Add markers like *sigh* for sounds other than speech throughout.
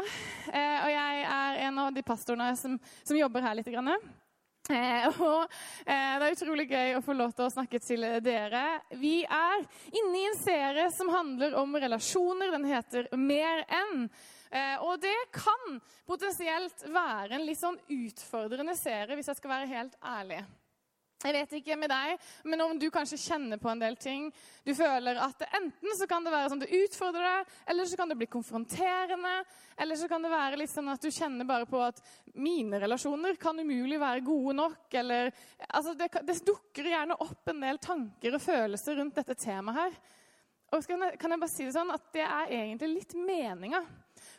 Heter eh, og jeg er en av de pastorene som, som jobber her litt. Grann. Eh, og eh, Det er utrolig gøy å få lov til å snakke til dere. Vi er inne i en serie som handler om relasjoner. Den heter Mer enn. Og det kan potensielt være en litt sånn utfordrende serie, hvis jeg skal være helt ærlig. Jeg vet ikke med deg, men om du kanskje kjenner på en del ting Du føler at enten så kan det være sånn at det utfordrer deg, eller så kan det bli konfronterende. Eller så kan det være litt sånn at du kjenner bare på at mine relasjoner kan umulig være gode nok. Eller, altså det, det dukker gjerne opp en del tanker og følelser rundt dette temaet her. Og kan jeg, kan jeg bare si det sånn at det er egentlig litt meninga.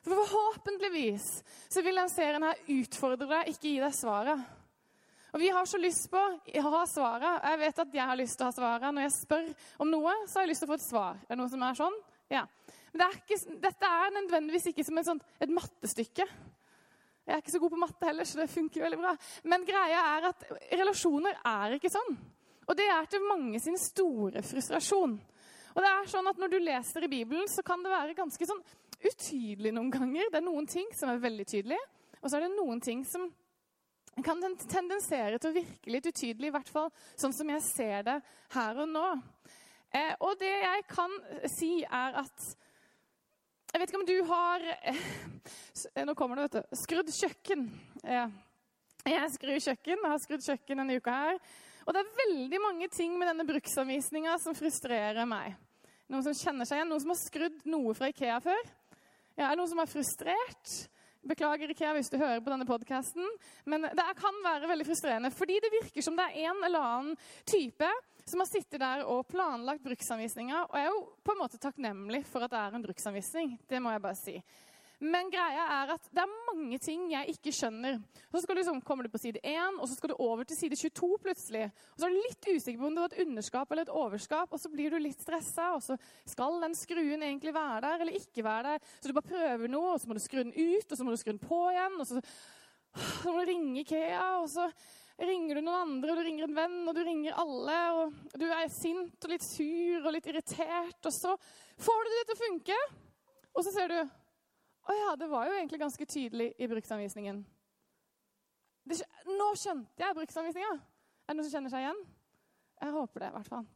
For forhåpentligvis så vil den serien her utfordre deg, ikke gi deg svaret. Og vi har så lyst på å ha svaret. Jeg vet at jeg har lyst til å ha svaret. Når jeg spør om noe, så har jeg lyst til å få et svar. Er det noe som er sånn? Ja. Men det er ikke, dette er nødvendigvis ikke som et, sånt, et mattestykke. Jeg er ikke så god på matte heller, så det funker veldig bra. Men greia er at relasjoner er ikke sånn. Og det er til mange sin store frustrasjon. Og det er sånn at Når du leser i Bibelen, så kan det være ganske sånn utydelig noen ganger. Det er noen ting som er veldig tydelige, og så er det noen ting som kan den tendensere til å virke litt utydelig, i hvert fall sånn som jeg ser det her og nå. Eh, og det jeg kan si, er at Jeg vet ikke om du har eh, Nå kommer det, vet du. Skrudd kjøkken. Eh, jeg skrur kjøkken, har skrudd kjøkken denne uka her. Og det er veldig mange ting med denne bruksanvisninga som frustrerer meg. Noen som kjenner seg igjen? Noen som har skrudd noe fra Ikea før? Ja, er det noen som er frustrert? Beklager Ikea hvis du hører på denne podkasten, men det kan være veldig frustrerende. Fordi det virker som det er en eller annen type som har sittet der og planlagt bruksanvisninga. Og jeg er jo på en måte takknemlig for at det er en bruksanvisning. Det må jeg bare si. Men greia er at det er mange ting jeg ikke skjønner. Så liksom, kommer du på side 1, og så skal du over til side 22 plutselig. Og så er du litt usikker på om det var et underskap eller et overskap, og så blir du litt stressa. Og så skal den skruen egentlig være der eller ikke være der. Så du bare prøver noe, og så må du skru den ut, og så må du skru den på igjen. Og så, så må du ringe Ikea, og så ringer du noen andre, og du ringer en venn, og du ringer alle. Og du er sint og litt sur og litt irritert, og så får du det til å funke. Og så ser du å ja, det var jo egentlig ganske tydelig i bruksanvisningen. Det, nå skjønte jeg bruksanvisninga. Er det noen som kjenner seg igjen? Jeg håper det, i hvert fall.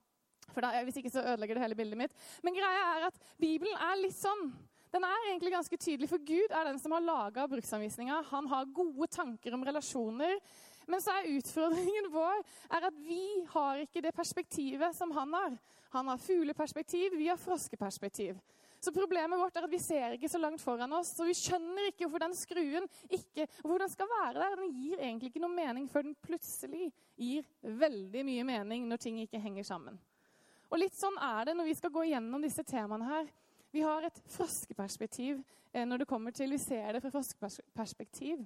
For da, Hvis ikke så ødelegger det hele bildet mitt. Men greia er at Bibelen er litt sånn. Den er egentlig ganske tydelig, for Gud er den som har laga bruksanvisninga. Han har gode tanker om relasjoner. Men så er utfordringen *laughs* vår er at vi har ikke det perspektivet som han har. Han har fugleperspektiv, vi har froskeperspektiv. Så problemet vårt er at vi ser ikke så langt foran oss. Så vi skjønner ikke hvorfor den skruen ikke, hvorfor den skal være der. Den gir egentlig ikke noe mening før den plutselig gir veldig mye mening når ting ikke henger sammen. Og litt sånn er det når vi skal gå gjennom disse temaene her. Vi har et froskeperspektiv eh, når det kommer til Vi ser det fra froskeperspektiv.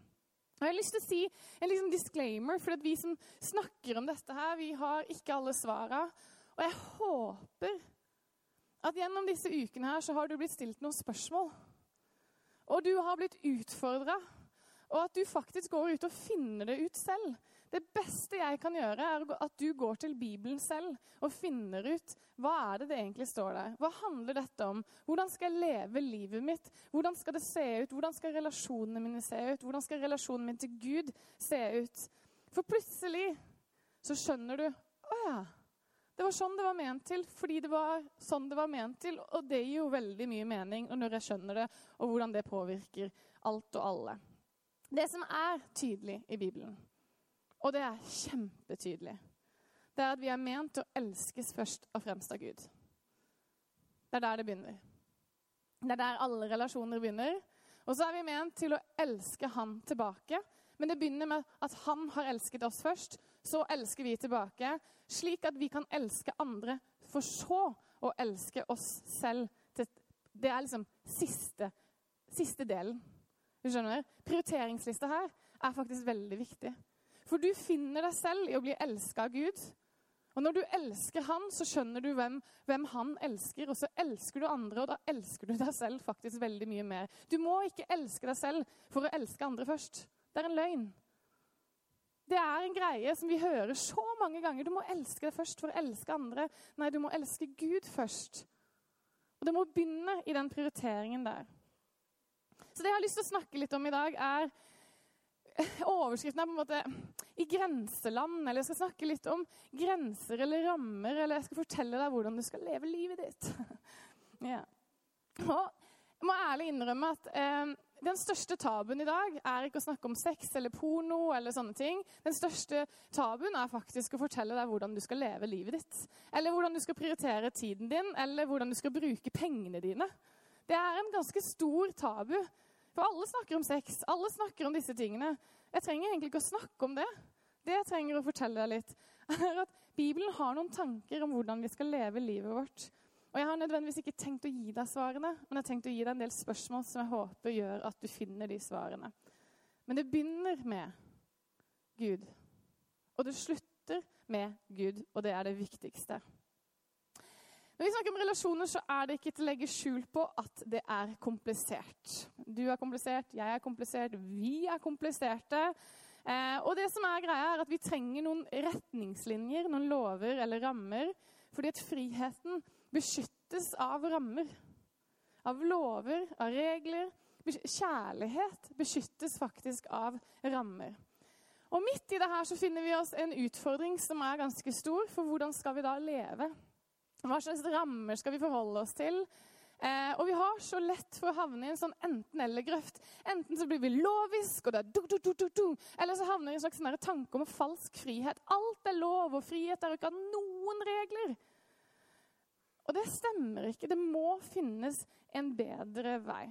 Og jeg har lyst til å si en liksom disclaimer, for vi som snakker om dette her, vi har ikke alle svara. Og jeg håper at gjennom disse ukene her så har du blitt stilt noen spørsmål. Og du har blitt utfordra. Og at du faktisk går ut og finner det ut selv. Det beste jeg kan gjøre, er at du går til Bibelen selv og finner ut hva er det det egentlig står der. Hva handler dette om? Hvordan skal jeg leve livet mitt? Hvordan skal det se ut? Hvordan skal relasjonene mine se ut? Hvordan skal relasjonen min til Gud se ut? For plutselig så skjønner du Å ja. Det var sånn det var ment til, fordi det var sånn det var ment til. Og det gir jo veldig mye mening når jeg skjønner det, og hvordan det påvirker alt og alle. Det som er tydelig i Bibelen, og det er kjempetydelig, det er at vi er ment til å elskes først og fremst av Gud. Det er der det begynner. Det er der alle relasjoner begynner. Og så er vi ment til å elske Han tilbake. Men det begynner med at Han har elsket oss først, så elsker vi tilbake, slik at vi kan elske andre, for så å elske oss selv. Det er liksom siste, siste delen. Du skjønner? Prioriteringslista her er faktisk veldig viktig. For du finner deg selv i å bli elska av Gud. Og når du elsker han, så skjønner du hvem, hvem, han elsker. Og så elsker du andre, og da elsker du deg selv faktisk veldig mye mer. Du må ikke elske deg selv for å elske andre først. Det er en løgn. Det er en greie som vi hører så mange ganger. Du må elske deg først for å elske andre. Nei, du må elske Gud først. Og det må begynne i den prioriteringen der. Så det jeg har lyst til å snakke litt om i dag, er *laughs* Overskriften er på en måte 'I grenseland', eller jeg skal snakke litt om grenser eller rammer, eller jeg skal fortelle deg hvordan du skal leve livet ditt. *laughs* ja. Og jeg må ærlig innrømme at eh, den største tabuen i dag er ikke å snakke om sex eller porno. eller sånne ting. Den største tabuen er faktisk å fortelle deg hvordan du skal leve livet ditt. Eller hvordan du skal prioritere tiden din, eller hvordan du skal bruke pengene dine. Det er en ganske stor tabu. For alle snakker om sex, alle snakker om disse tingene. Jeg trenger egentlig ikke å snakke om det. Det jeg trenger å fortelle deg litt, *laughs* er at Bibelen har noen tanker om hvordan vi skal leve livet vårt. Og Jeg har nødvendigvis ikke tenkt å gi deg svarene, men jeg har tenkt å gi deg en del spørsmål som jeg håper gjør at du finner de svarene. Men det begynner med Gud. Og det slutter med Gud, og det er det viktigste. Når vi snakker om relasjoner, så er det ikke til å legge skjul på at det er komplisert. Du er komplisert, jeg er komplisert, vi er kompliserte. Eh, og det som er greia er at Vi trenger noen retningslinjer, noen lover eller rammer. Fordi at friheten beskyttes av rammer. Av lover, av regler. Kjærlighet beskyttes faktisk av rammer. Og Midt i det her så finner vi oss en utfordring som er ganske stor. For hvordan skal vi da leve? Hva slags rammer skal vi forholde oss til? Eh, og vi har så lett for å havne i en sånn enten-eller-grøft. Enten så blir vi lovisk, og det er du, du, du, du, du. eller så havner vi i en slags sånn tanke om falsk frihet. Alt er lov, og frihet er ikke av noen regler. Og det stemmer ikke. Det må finnes en bedre vei.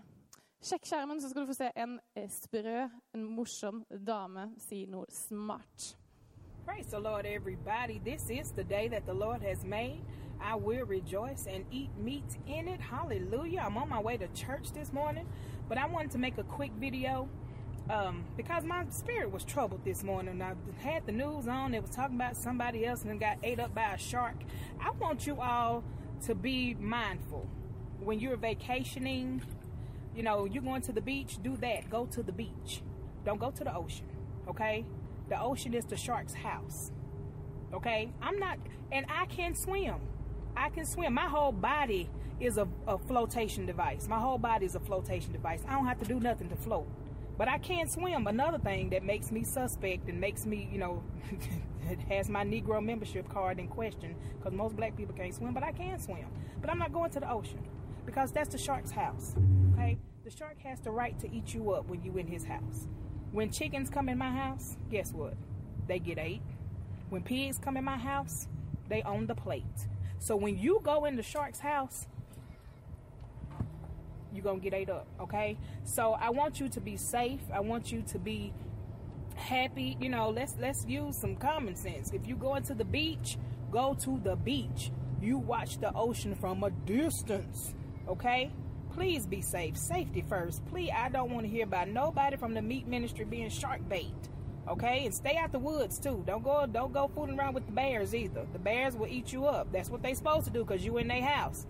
Sjekk skjermen, så skal du få se en sprø, en morsom dame si noe smart. Praise the Lord, everybody. This is the day that the Lord has made. I will rejoice and eat meat in it. Hallelujah. I'm on my way to church this morning, but I wanted to make a quick video um, because my spirit was troubled this morning. I had the news on, it was talking about somebody else and got ate up by a shark. I want you all to be mindful when you're vacationing. You know, you're going to the beach, do that. Go to the beach. Don't go to the ocean, okay? The ocean is the shark's house. Okay? I'm not, and I can swim. I can swim. My whole body is a, a, flotation device. My whole body is a flotation device. I don't have to do nothing to float. But I can't swim. Another thing that makes me suspect and makes me, you know, *laughs* has my Negro membership card in question because most black people can't swim, but I can swim. But I'm not going to the ocean because that's the shark's house. Okay? The shark has the right to eat you up when you in his house. When chickens come in my house, guess what? They get ate. When pigs come in my house, they own the plate. So when you go in the shark's house, you're gonna get ate up, okay? So I want you to be safe. I want you to be happy. You know, let's let's use some common sense. If you go into the beach, go to the beach. You watch the ocean from a distance, okay? Please be safe. Safety first. Please, I don't want to hear about nobody from the meat ministry being shark bait. Okay, and stay out the woods too. Don't go don't go fooling around with the bears either. The bears will eat you up. That's what they supposed to do because you in their house.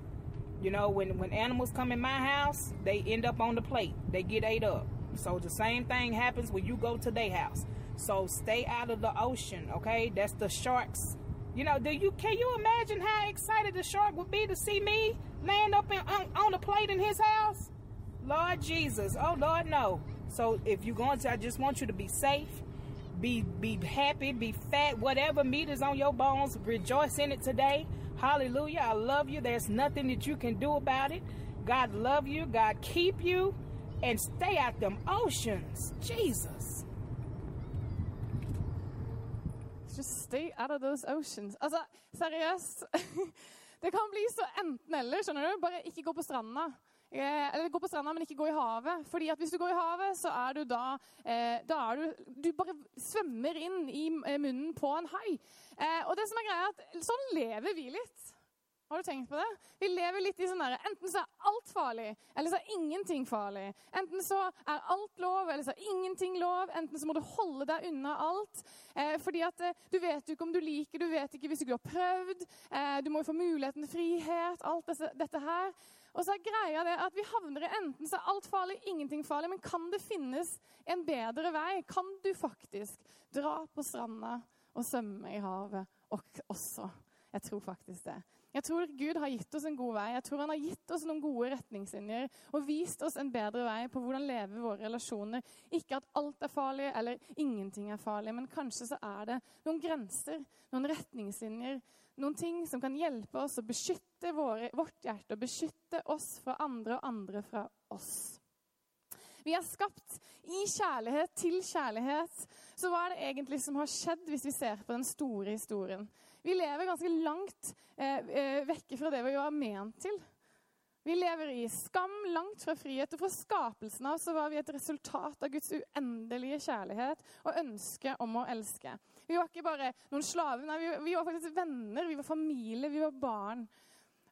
You know, when when animals come in my house, they end up on the plate. They get ate up. So the same thing happens when you go to their house. So stay out of the ocean, okay? That's the sharks. You know, do you can you imagine how excited the shark would be to see me land up in, on, on the plate in his house? Lord Jesus. Oh Lord, no. So if you're going to, I just want you to be safe be be happy, be fat, whatever meat is on your bones, rejoice in it today. Hallelujah. I love you. There's nothing that you can do about it. God love you. God keep you. And stay out them oceans. Jesus. Just stay out of those oceans. Altså, seriøst. *laughs* Det kan bli så enten-eller. skjønner du? Bare ikke gå på stranda. Eh, eller gå på stranda, men ikke gå i havet. Fordi at hvis du går i havet, så er du da, eh, da er du, du bare svømmer inn i eh, munnen på en hai. Og det som er greia er at Sånn lever vi litt. Har du tenkt på det? Vi lever litt i sånn derre Enten så er alt farlig, eller så er ingenting farlig. Enten så er alt lov, eller så er ingenting lov. Enten så må du holde deg unna alt. Eh, fordi at eh, du vet jo ikke om du liker, du vet ikke hvis du ikke har prøvd. Eh, du må jo få muligheten til frihet. Alt dette, dette her. Og så er greia det at vi havner i enten så er alt farlig, ingenting farlig. Men kan det finnes en bedre vei? Kan du faktisk dra på stranda og svømme i havet også? Jeg tror faktisk det. Jeg tror Gud har gitt oss en god vei. Jeg tror han har gitt oss noen gode retningslinjer og vist oss en bedre vei på hvordan leve våre relasjoner. Ikke at alt er farlig eller ingenting er farlig, men kanskje så er det noen grenser, noen retningslinjer, noen ting som kan hjelpe oss å beskytte våre, vårt hjerte og beskytte oss fra andre og andre fra oss. Vi er skapt i kjærlighet til kjærlighet. Så hva er det egentlig som har skjedd, hvis vi ser på den store historien? Vi lever ganske langt eh, eh, vekke fra det vi var ment til. Vi lever i skam, langt fra frihet. Og fra skapelsen av så var vi et resultat av Guds uendelige kjærlighet og ønske om å elske. Vi var ikke bare noen slaver, nei, vi, var faktisk venner, vi var familie, vi var barn.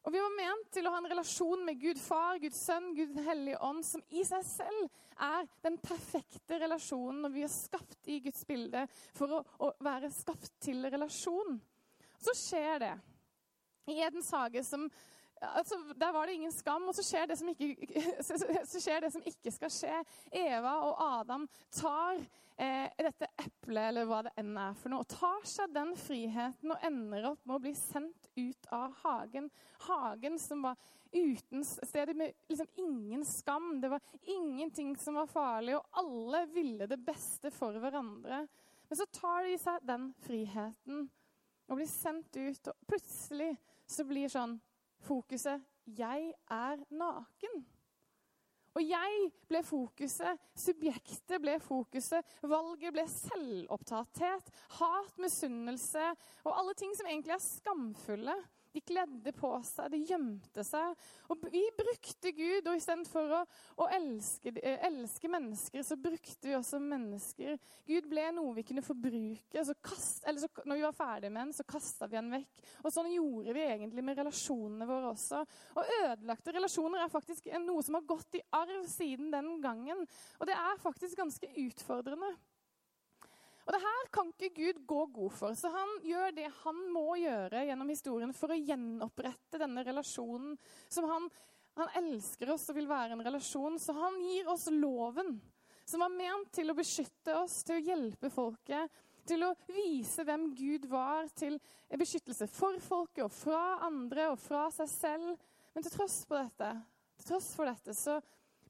Og vi var ment til å ha en relasjon med Gud far, Guds sønn, Gud hellige ånd, som i seg selv er den perfekte relasjonen når vi er skapt i Guds bilde for å, å være skapt til relasjon. Så skjer det. I Edens hage som altså, Der var det ingen skam, og så skjer, ikke, *laughs* så skjer det som ikke skal skje. Eva og Adam tar eh, dette eplet, eller hva det enn er for noe, og tar seg den friheten og ender opp med å bli sendt ut av hagen. Hagen som var uten stedet med liksom ingen skam. Det var ingenting som var farlig, og alle ville det beste for hverandre. Men så tar de seg den friheten og blir sendt ut, og plutselig så blir sånn fokuset 'Jeg er naken'. Og jeg ble fokuset, subjektet ble fokuset, valget ble selvopptatthet, hat, misunnelse og alle ting som egentlig er skamfulle. De kledde på seg, de gjemte seg. Og vi brukte Gud, og istedenfor å, å elske, eh, elske, mennesker, så brukte vi også mennesker. Gud ble noe vi kunne forbruke. Så kast, eller så, når vi var ferdig med den, så kasta vi den vekk. Og sånn gjorde vi egentlig med relasjonene våre også. Og ødelagte relasjoner er faktisk noe som har gått i arv siden den gangen. Og det er faktisk ganske utfordrende. Og det her kan ikke Gud gå god for, så han gjør det han må gjøre gjennom historien for å gjenopprette denne relasjonen som han, han elsker oss og vil være en relasjon. Så han gir oss loven, som var ment til å beskytte oss, til å hjelpe folket, til å vise hvem Gud var, til beskyttelse for folket og fra andre og fra seg selv. Men til tross, dette, til tross for dette så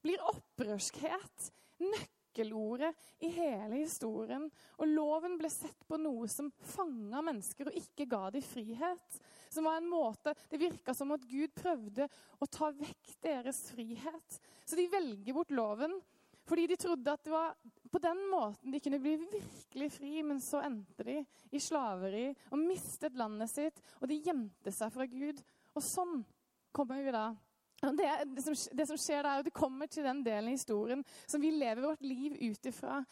blir opprørskhet nøkkelen nøkkelordet i hele historien. Og loven ble sett på noe som fanga mennesker og ikke ga dem frihet. Som var en måte, Det virka som at Gud prøvde å ta vekk deres frihet. Så de velger bort loven fordi de trodde at det var på den måten de kunne bli virkelig fri. Men så endte de i slaveri og mistet landet sitt, og de gjemte seg fra Gud. Og sånn kommer vi da det, det, som, det, som, skjer da, er at det kommer til den delen i historien som vi lever vårt liv ut ifra.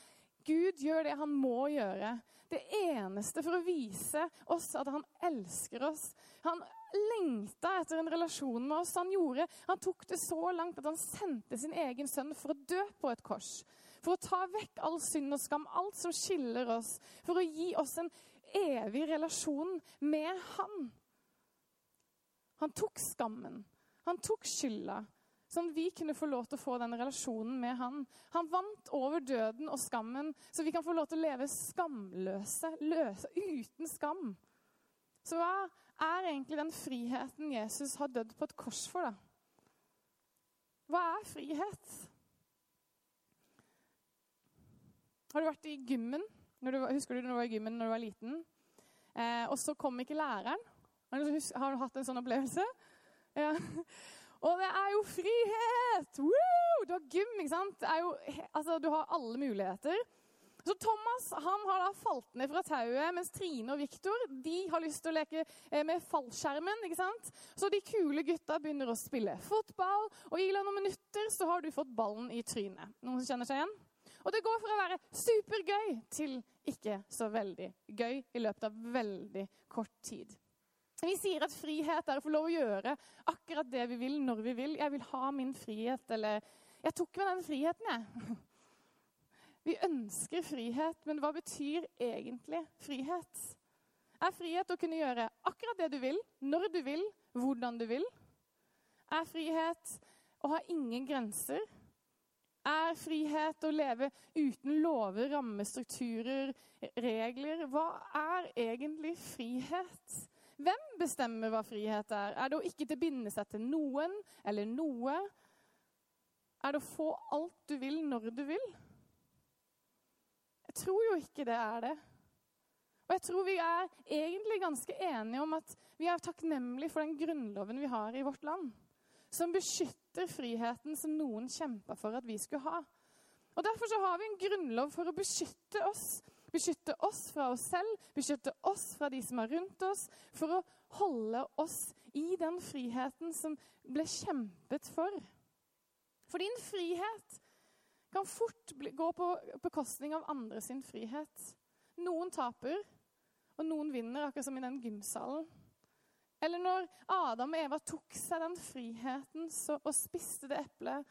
Gud gjør det han må gjøre. Det eneste for å vise oss at han elsker oss. Han lengta etter en relasjon med oss. Han, gjorde, han tok det så langt at han sendte sin egen sønn for å dø på et kors. For å ta vekk all synd og skam, alt som skiller oss. For å gi oss en evig relasjon med han. Han tok skammen. Han tok skylda, sånn at vi kunne få lov til å få den relasjonen med han. Han vant over døden og skammen, så vi kan få lov til å leve skamløse, løse, uten skam. Så hva er egentlig den friheten Jesus har dødd på et kors for, da? Hva er frihet? Har du vært i gymmen? Du, husker du når du var i gymmen når du var liten? Eh, og så kom ikke læreren. Har du hatt en sånn opplevelse? Ja. Og det er jo frihet! Woo! Du har gym, ikke sant? Jo, altså, du har alle muligheter. Så Thomas han har da falt ned fra tauet, mens Trine og Viktor de har lyst til å leke eh, med fallskjermen. ikke sant? Så de kule gutta begynner å spille fotball, og i noen minutter så har du fått ballen i trynet. Noen som kjenner seg igjen? Og det går fra å være supergøy til ikke så veldig gøy i løpet av veldig kort tid. Vi sier at frihet er å få lov å gjøre akkurat det vi vil, når vi vil. Jeg vil ha min frihet, eller Jeg tok meg den friheten, jeg. *laughs* Vi ønsker frihet, men hva betyr egentlig frihet? Er frihet å kunne gjøre akkurat det du vil, når du vil, hvordan du vil? Er frihet å ha ingen grenser? Er frihet å leve uten lover, rammestrukturer, regler? Hva er egentlig frihet? Hvem bestemmer hva frihet er? Er det å ikke binde seg til noen eller noe? Er det å få alt du vil, når du vil? Jeg tror jo ikke det er det. Og jeg tror vi er egentlig ganske enige om at vi er takknemlige for den grunnloven vi har i vårt land, som beskytter friheten som noen kjempa for at vi skulle ha. Og Derfor så har vi en grunnlov for å beskytte oss. Beskytte oss fra oss selv, beskytte oss fra de som er rundt oss, for å holde oss i den friheten som ble kjempet for. For din frihet kan fort gå på bekostning av andre sin frihet. Noen taper, og noen vinner, akkurat som i den gymsalen. Eller når Adam og Eva tok seg den friheten og spiste det eplet,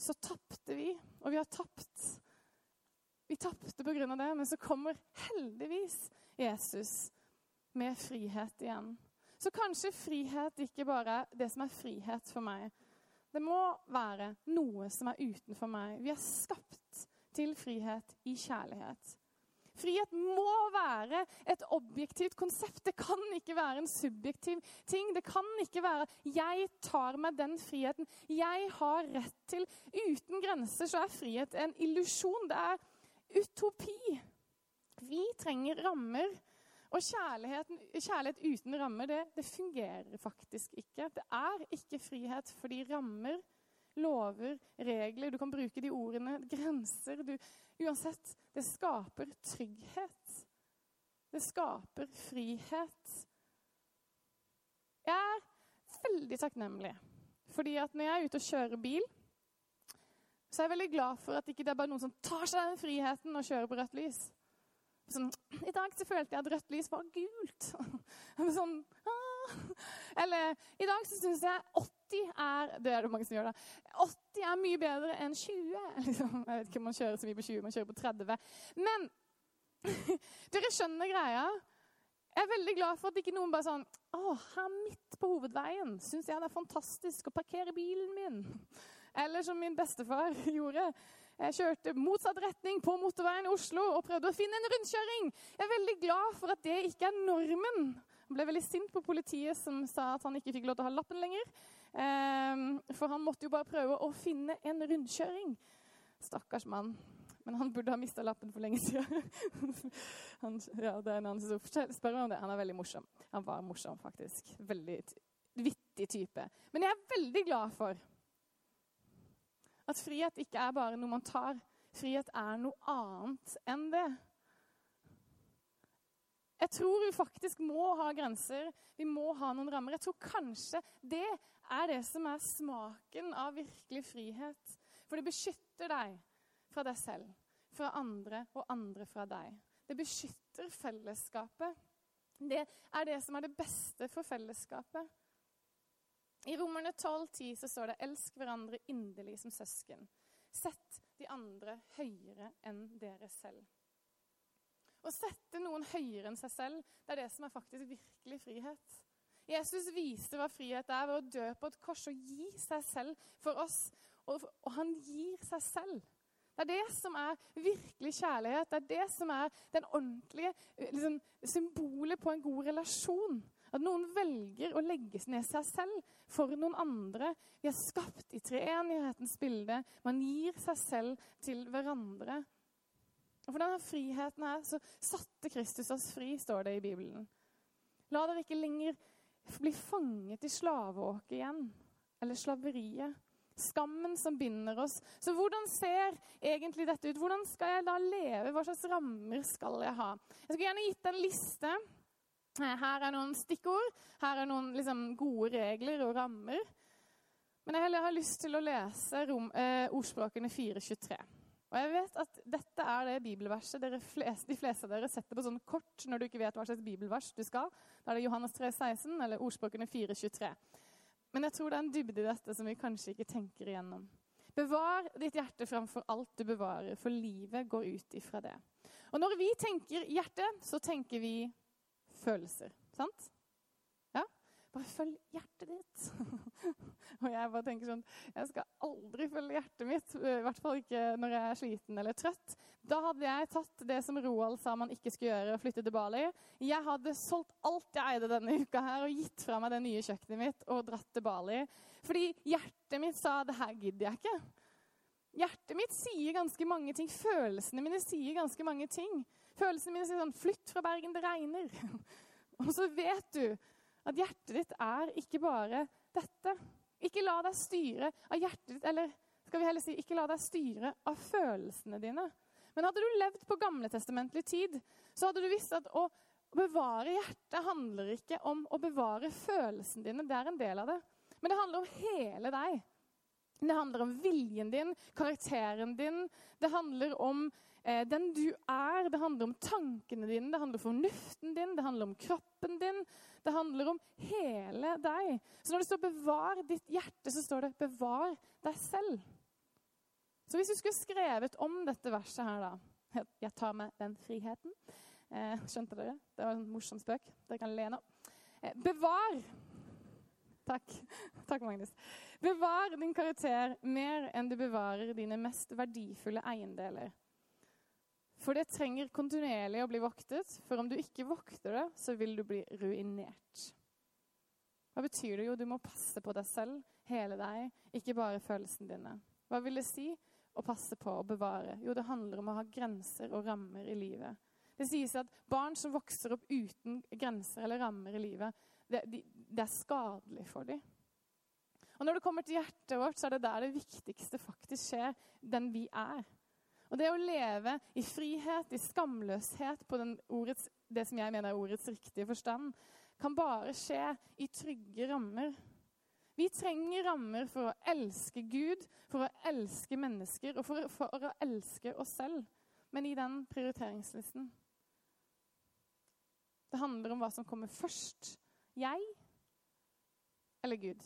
så tapte vi. Og vi har tapt. Vi tapte pga. det, men så kommer heldigvis Jesus med frihet igjen. Så kanskje frihet ikke bare er det som er frihet for meg. Det må være noe som er utenfor meg. Vi er skapt til frihet i kjærlighet. Frihet må være et objektivt konsept. Det kan ikke være en subjektiv ting. Det kan ikke være 'jeg tar meg den friheten jeg har rett til'. Uten grenser så er frihet en illusjon. Det er utopi. Vi trenger rammer. Og kjærlighet uten rammer, det, det fungerer faktisk ikke. Det er ikke frihet fordi rammer lover, regler. Du kan bruke de ordene. Grenser. Du, uansett, det skaper trygghet. Det skaper frihet. Jeg er veldig takknemlig. Fordi at når jeg er ute og kjører bil, så er jeg veldig glad for at ikke det er bare noen som tar seg den friheten og kjører på rødt lys. Sånn, I dag så følte jeg at rødt lys var gult. *laughs* sånn, ah. Eller i dag så syns jeg 80 er Det er det mange som gjør, da. 80 er mye bedre enn 20. *laughs* Liksom, jeg vet ikke om man kjører så mye på 20, man kjører på 30. Men *laughs* dere skjønner greia. Jeg er veldig glad for at ikke noen bare sånn Å, her midt på hovedveien syns jeg det er fantastisk å parkere bilen min. Eller som min bestefar *laughs* gjorde. Jeg kjørte motsatt retning på motorveien i Oslo og prøvde å finne en rundkjøring. Jeg er veldig glad for at det ikke er normen. Han ble veldig sint på politiet som sa at han ikke fikk lov til å ha lappen lenger. Ehm, for han måtte jo bare prøve å finne en rundkjøring. Stakkars mann. Men han burde ha mista lappen for lenge siden. *laughs* han, ja, det er en annen som spør om det. Han er veldig morsom. Han var morsom, faktisk. Veldig vittig type. Men jeg er veldig glad for at frihet ikke er bare noe man tar. Frihet er noe annet enn det. Jeg tror vi faktisk må ha grenser. Vi må ha noen rammer. Jeg tror kanskje det er det som er smaken av virkelig frihet. For det beskytter deg fra deg selv, fra andre og andre fra deg. Det beskytter fellesskapet. Det er det som er det beste for fellesskapet. I Romerne 12,10 så står det 'elsk hverandre inderlig som søsken'. Sett de andre høyere enn dere selv. Å sette noen høyere enn seg selv, det er det som er faktisk virkelig frihet. Jesus viste hva frihet er ved å dø på et kors og gi seg selv for oss. Og, og han gir seg selv. Det er det som er virkelig kjærlighet. Det er det som er den ordentlige liksom, symbolet på en god relasjon. At noen velger å legge ned seg selv for noen andre. Vi er skapt i treenighetens bilde. Man gir seg selv til hverandre. Og For denne friheten her så satte Kristus oss fri, står det i Bibelen. La dere ikke lenger bli fanget i slaveåket igjen, eller slaveriet. Skammen som binder oss. Så hvordan ser egentlig dette ut? Hvordan skal jeg da leve? Hva slags rammer skal jeg ha? Jeg skulle gjerne gitt en liste. Her er noen stikkord. Her er noen liksom, gode regler og rammer. Men jeg heller har lyst til å lese rom, eh, ordspråkene 423. Og jeg vet at dette er det bibelverset flest, de fleste av dere setter på sånn kort når du ikke vet hva slags bibelvers du skal. Da er det Johannes 3, 16 eller ordspråkene 4, 23. Men jeg tror det er en dybde i dette som vi kanskje ikke tenker igjennom. Bevar ditt hjerte framfor alt du bevarer, for livet går ut ifra det. Og når vi tenker hjerte, så tenker vi følelser. Sant? Ja? Bare følg hjertet ditt. *laughs* og jeg bare tenker sånn Jeg skal aldri følge hjertet mitt. I hvert fall ikke når jeg er sliten eller trøtt. Da hadde jeg tatt det som Roald sa man ikke skulle gjøre, og flytte til Bali. Jeg hadde solgt alt jeg eide denne uka her, og gitt fra meg det nye kjøkkenet mitt og dratt til Bali. Fordi hjertet mitt sa det her gidder jeg ikke. Hjertet mitt sier ganske mange ting. Følelsene mine sier ganske mange ting. Følelsene mine sier sånn 'Flytt fra Bergen, det regner'. *laughs* og så vet du at hjertet ditt er ikke bare dette. Ikke la deg styre av hjertet ditt, eller skal vi heller si, ikke la deg styre av følelsene dine. Men hadde du levd på gamletestamentlig tid, så hadde du visst at å bevare hjertet handler ikke om å bevare følelsene dine. Det er en del av det. Men det handler om hele deg. Det handler om viljen din, karakteren din. Det handler om den du er. Det handler om tankene dine, det handler om fornuften din, det handler om kroppen din. Det handler om hele deg. Så når det står 'bevar ditt hjerte', så står det 'bevar deg selv'. Så hvis du skulle skrevet om dette verset her, da Jeg tar med den friheten. Eh, skjønte dere? Det var en morsom spøk. Dere kan le nå. Eh, bevar Takk. *laughs* Takk, Magnus. Bevar din karakter mer enn du bevarer dine mest verdifulle eiendeler. For det trenger kontinuerlig å bli voktet, for om du ikke vokter det, så vil du bli ruinert. Hva betyr det? Jo, du må passe på deg selv, hele deg, ikke bare følelsene dine. Hva vil det si å passe på og bevare? Jo, det handler om å ha grenser og rammer i livet. Det sies at barn som vokser opp uten grenser eller rammer i livet, det, de, det er skadelig for dem. Og når det kommer til hjertet vårt, så er det der det viktigste faktisk skjer, den vi er. Og det å leve i frihet, i skamløshet, på ordets, det som jeg mener er ordets riktige forstand, kan bare skje i trygge rammer. Vi trenger rammer for å elske Gud, for å elske mennesker og for, for å elske oss selv. Men i den prioriteringslisten Det handler om hva som kommer først. Jeg eller Gud?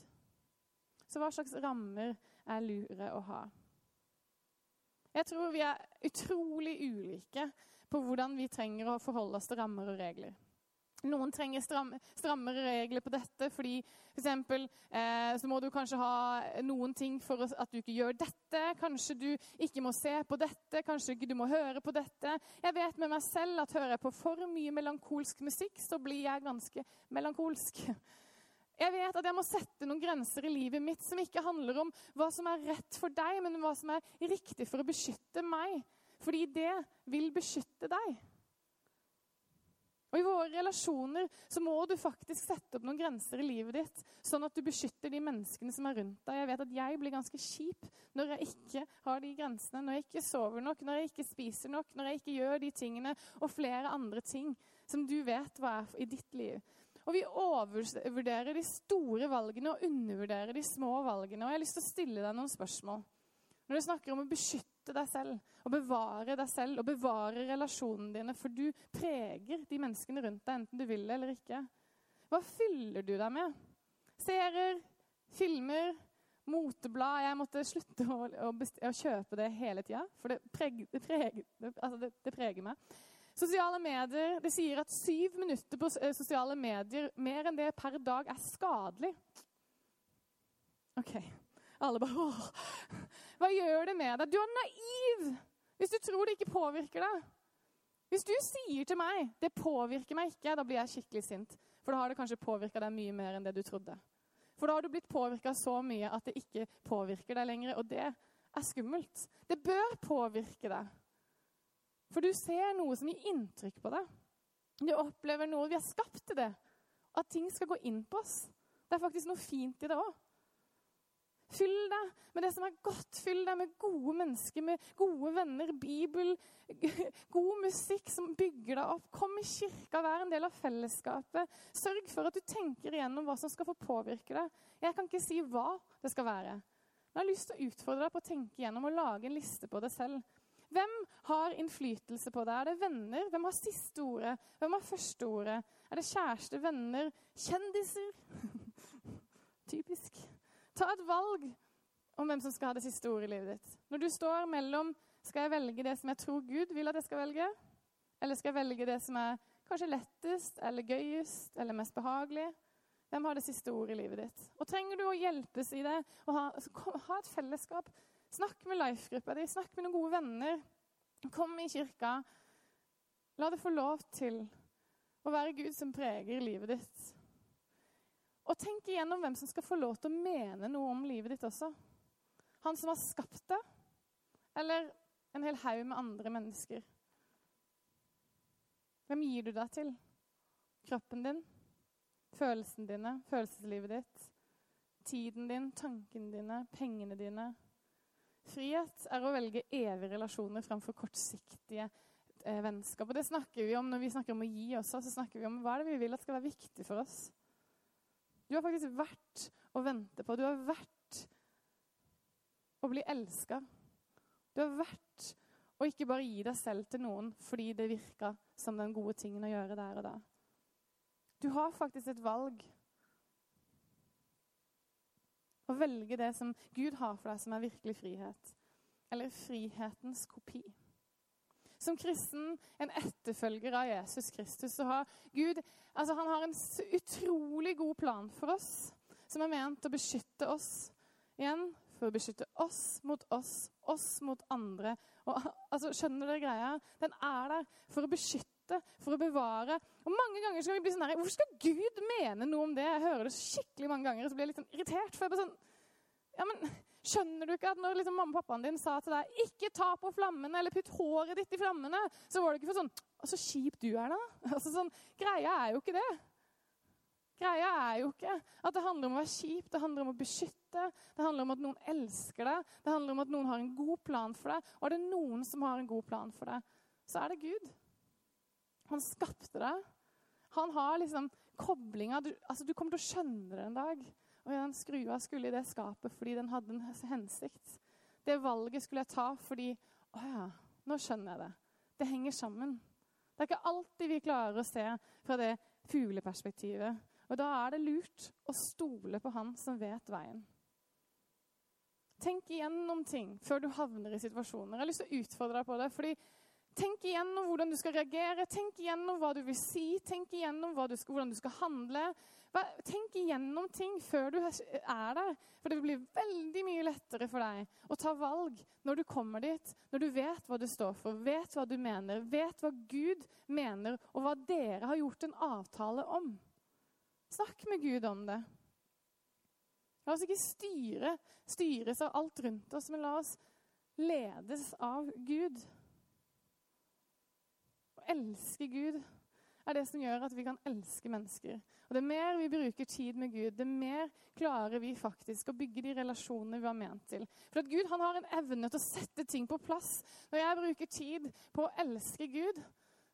Så hva slags rammer er lure å ha? Jeg tror vi er utrolig ulike på hvordan vi trenger å forholde oss til rammer og regler. Noen trenger stram, strammere regler på dette fordi for eksempel, eh, så må du kanskje ha noen ting for at du ikke gjør dette. Kanskje du ikke må se på dette, kanskje ikke du må høre på dette. Jeg vet med meg selv at hører jeg på for mye melankolsk musikk, så blir jeg ganske melankolsk. Jeg vet at jeg må sette noen grenser i livet mitt som ikke handler om hva som er rett for deg, men hva som er riktig for å beskytte meg. Fordi det vil beskytte deg. Og I våre relasjoner så må du faktisk sette opp noen grenser i livet ditt, sånn at du beskytter de menneskene som er rundt deg. Jeg vet at jeg blir ganske kjip når jeg ikke har de grensene, når jeg ikke sover nok, når jeg ikke spiser nok, når jeg ikke gjør de tingene og flere andre ting som du vet hva er i ditt liv. Og vi overvurderer de store valgene og undervurderer de små valgene. Og jeg har lyst til å stille deg noen spørsmål. Når du snakker om å beskytte deg selv og bevare deg selv og bevare relasjonene dine, for du preger de menneskene rundt deg, enten du vil det eller ikke. Hva fyller du deg med? Serier, filmer, moteblad Jeg måtte slutte å, å, å kjøpe det hele tida, for det preger, det, altså det, det preger meg. Sosiale medier det sier at syv minutter på eh, sosiale medier, mer enn det per dag, er skadelig. OK. Alle bare Åh. Hva gjør det med deg? Du er naiv hvis du tror det ikke påvirker deg. Hvis du sier til meg 'det påvirker meg ikke', da blir jeg skikkelig sint. For da har det kanskje påvirka deg mye mer enn det du trodde. For da har du blitt påvirka så mye at det ikke påvirker deg lenger. Og det er skummelt. Det bør påvirke deg. For du ser noe som gir inntrykk på deg. Du opplever noe. Vi er skapt til det. At ting skal gå inn på oss. Det er faktisk noe fint i det òg. Fyll deg med det som er godt. Fyll deg med gode mennesker, med gode venner, Bibel, *laughs* god musikk som bygger deg opp. Kom i kirka, vær en del av fellesskapet. Sørg for at du tenker igjennom hva som skal få påvirke deg. Jeg kan ikke si hva det skal være. Men jeg har lyst til å utfordre deg på å tenke igjennom og lage en liste på deg selv. Hvem har innflytelse på deg? Er det venner? Hvem har siste ordet? Hvem har første ordet? Er det kjæreste, venner, kjendiser? *laughs* Typisk. Ta et valg om hvem som skal ha det siste ordet i livet ditt. Når du står mellom skal jeg velge det som jeg tror Gud vil at jeg skal velge, eller skal jeg velge det som er kanskje lettest eller gøyest eller mest behagelig? Hvem har det siste ordet i livet ditt? Og trenger du å hjelpes i det? og ha, altså, ha et fellesskap? Snakk med life-gruppa di, snakk med noen gode venner. Kom i kirka. La det få lov til å være Gud som preger livet ditt. Og tenk igjennom hvem som skal få lov til å mene noe om livet ditt også. Han som har skapt det, eller en hel haug med andre mennesker. Hvem gir du deg til? Kroppen din? Følelsene dine? Følelseslivet ditt? Tiden din? Tankene dine? Pengene dine? Frihet er å velge evige relasjoner framfor kortsiktige eh, vennskap. Og det snakker vi om Når vi snakker om å gi også, så snakker vi om hva er det vi vil at skal være viktig for oss. Du har faktisk vært å vente på. Du har vært å bli elska. Du har vært å ikke bare gi deg selv til noen fordi det virka som den gode tingen å gjøre der og da. Du har faktisk et valg. Å velge det som Gud har for deg, som er virkelig frihet. Eller frihetens kopi. Som kristen, en etterfølger av Jesus Kristus, så har Gud altså han har en utrolig god plan for oss, som er ment å beskytte oss. Igjen for å beskytte oss mot oss, oss mot andre. Og, altså, skjønner dere greia? Den er der for å beskytte, for å bevare. Og Mange ganger skal vi bli sånn her Hvorfor skal Gud mene noe om det? Jeg hører det skikkelig mange ganger, og så blir jeg litt sånn irritert. for jeg bare sånn, ja, men Skjønner du ikke at når liksom mamma og pappaen din sa til deg 'ikke ta på flammene' eller 'putt håret ditt i flammene', så var det ikke for sånn 'så kjip du er, da'. *laughs* Altså, sånn, greia er jo ikke det. Greia er jo ikke at det handler om å være kjip, det handler om å beskytte. Det handler om at noen elsker deg, det handler om at noen har en god plan for deg. Og er det noen som har en god plan for deg, så er det Gud. Han skapte deg. Han har liksom koblinga du, altså, du kommer til å skjønne det en dag. Og den skrua skulle i det skapet fordi den hadde en hensikt. Det valget skulle jeg ta fordi Å ja, nå skjønner jeg det. Det henger sammen. Det er ikke alltid vi klarer å se fra det fugleperspektivet. Og da er det lurt å stole på han som vet veien. Tenk igjennom ting før du havner i situasjoner. Jeg har lyst til å utfordre deg på det. fordi Tenk igjennom hvordan du skal reagere, tenk igjennom hva du vil si, tenk igjennom du skal, hvordan du skal handle. Tenk igjennom ting før du er der. For det blir veldig mye lettere for deg å ta valg når du kommer dit, når du vet hva du står for, vet hva du mener, vet hva Gud mener, og hva dere har gjort en avtale om. Snakk med Gud om det. La oss ikke styre, styres av alt rundt oss, men la oss ledes av Gud. Å elske Gud er det som gjør at vi kan elske mennesker. Og Det mer vi bruker tid med Gud, det mer klarer vi faktisk å bygge de relasjonene vi har ment til. For at Gud han har en evne til å sette ting på plass. Når jeg bruker tid på å elske Gud,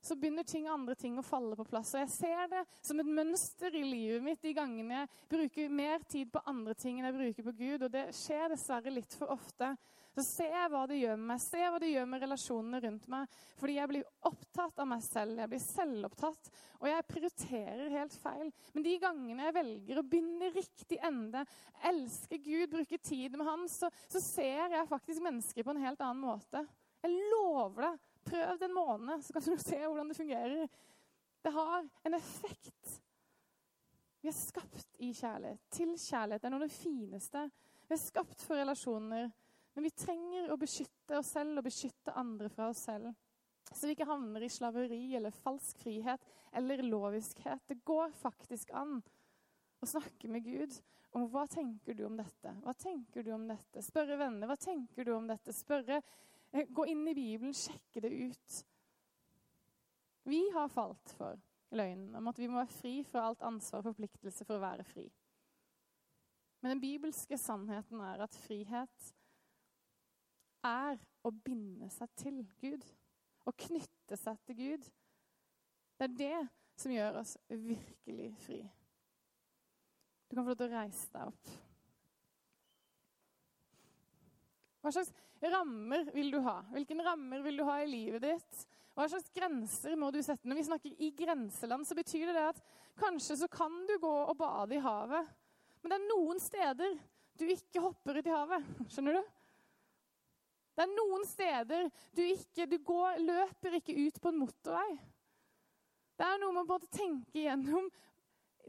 så begynner ting andre ting å falle på plass. Og jeg ser det som et mønster i livet mitt de gangene jeg bruker mer tid på andre ting enn jeg bruker på Gud. Og det skjer dessverre litt for ofte. Så ser jeg hva det gjør med meg, ser hva det gjør med relasjonene rundt meg. Fordi jeg blir opptatt av meg selv, jeg blir selvopptatt, og jeg prioriterer helt feil. Men de gangene jeg velger å begynne riktig ende, elske Gud, bruke tid med Han, så, så ser jeg faktisk mennesker på en helt annen måte. Jeg lover deg. Prøv det en måned, så kan du se hvordan det fungerer. Det har en effekt. Vi er skapt i kjærlighet, til kjærlighet. Det er noe av det fineste. Vi er skapt for relasjoner. Men vi trenger å beskytte oss selv og beskytte andre fra oss selv. Så vi ikke havner i slaveri eller falsk frihet eller loviskhet. Det går faktisk an å snakke med Gud om hva tenker du om dette. Hva tenker du om dette? Spørre venner hva tenker du om dette. Spørre, eh, Gå inn i Bibelen, sjekke det ut. Vi har falt for løgnen om at vi må være fri fra alt ansvar og forpliktelse for å være fri. Men den bibelske sannheten er at frihet er å binde seg til Gud. Å knytte seg til Gud. Det er det som gjør oss virkelig fri. Du kan få lov til å reise deg opp. Hva slags rammer vil du ha? Hvilke rammer vil du ha i livet ditt? Hva slags grenser må du sette? Når vi snakker i grenseland, så betyr det, det at kanskje så kan du gå og bade i havet. Men det er noen steder du ikke hopper ut i havet. Skjønner du? Det er noen steder du ikke Du går, løper ikke ut på en motorvei. Det er noe med å tenke gjennom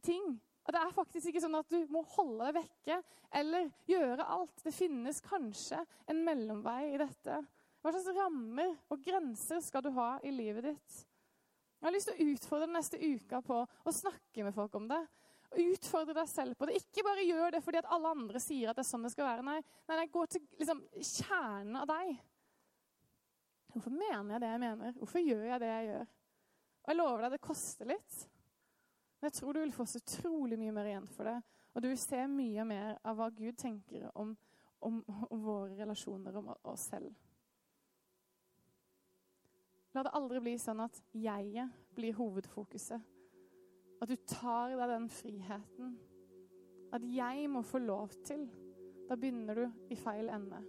ting. Og det er faktisk ikke sånn at du må holde deg vekke eller gjøre alt. Det finnes kanskje en mellomvei i dette. Hva slags rammer og grenser skal du ha i livet ditt? Jeg har lyst til å utfordre den neste uka på å snakke med folk om det. Utfordre deg selv på det. Ikke bare gjør det fordi at alle andre sier at det er sånn det skal være. Nei, nei, nei gå til liksom, kjernen av deg. Hvorfor mener jeg det jeg mener? Hvorfor gjør jeg det jeg gjør? Og jeg lover deg, det koster litt. Men jeg tror du vil få så utrolig mye mer igjen for det. Og du vil se mye mer av hva Gud tenker om, om, om våre relasjoner om oss selv. La det aldri bli sånn at jeget blir hovedfokuset. At du tar deg den friheten. At jeg må få lov til. Da begynner du i feil ende.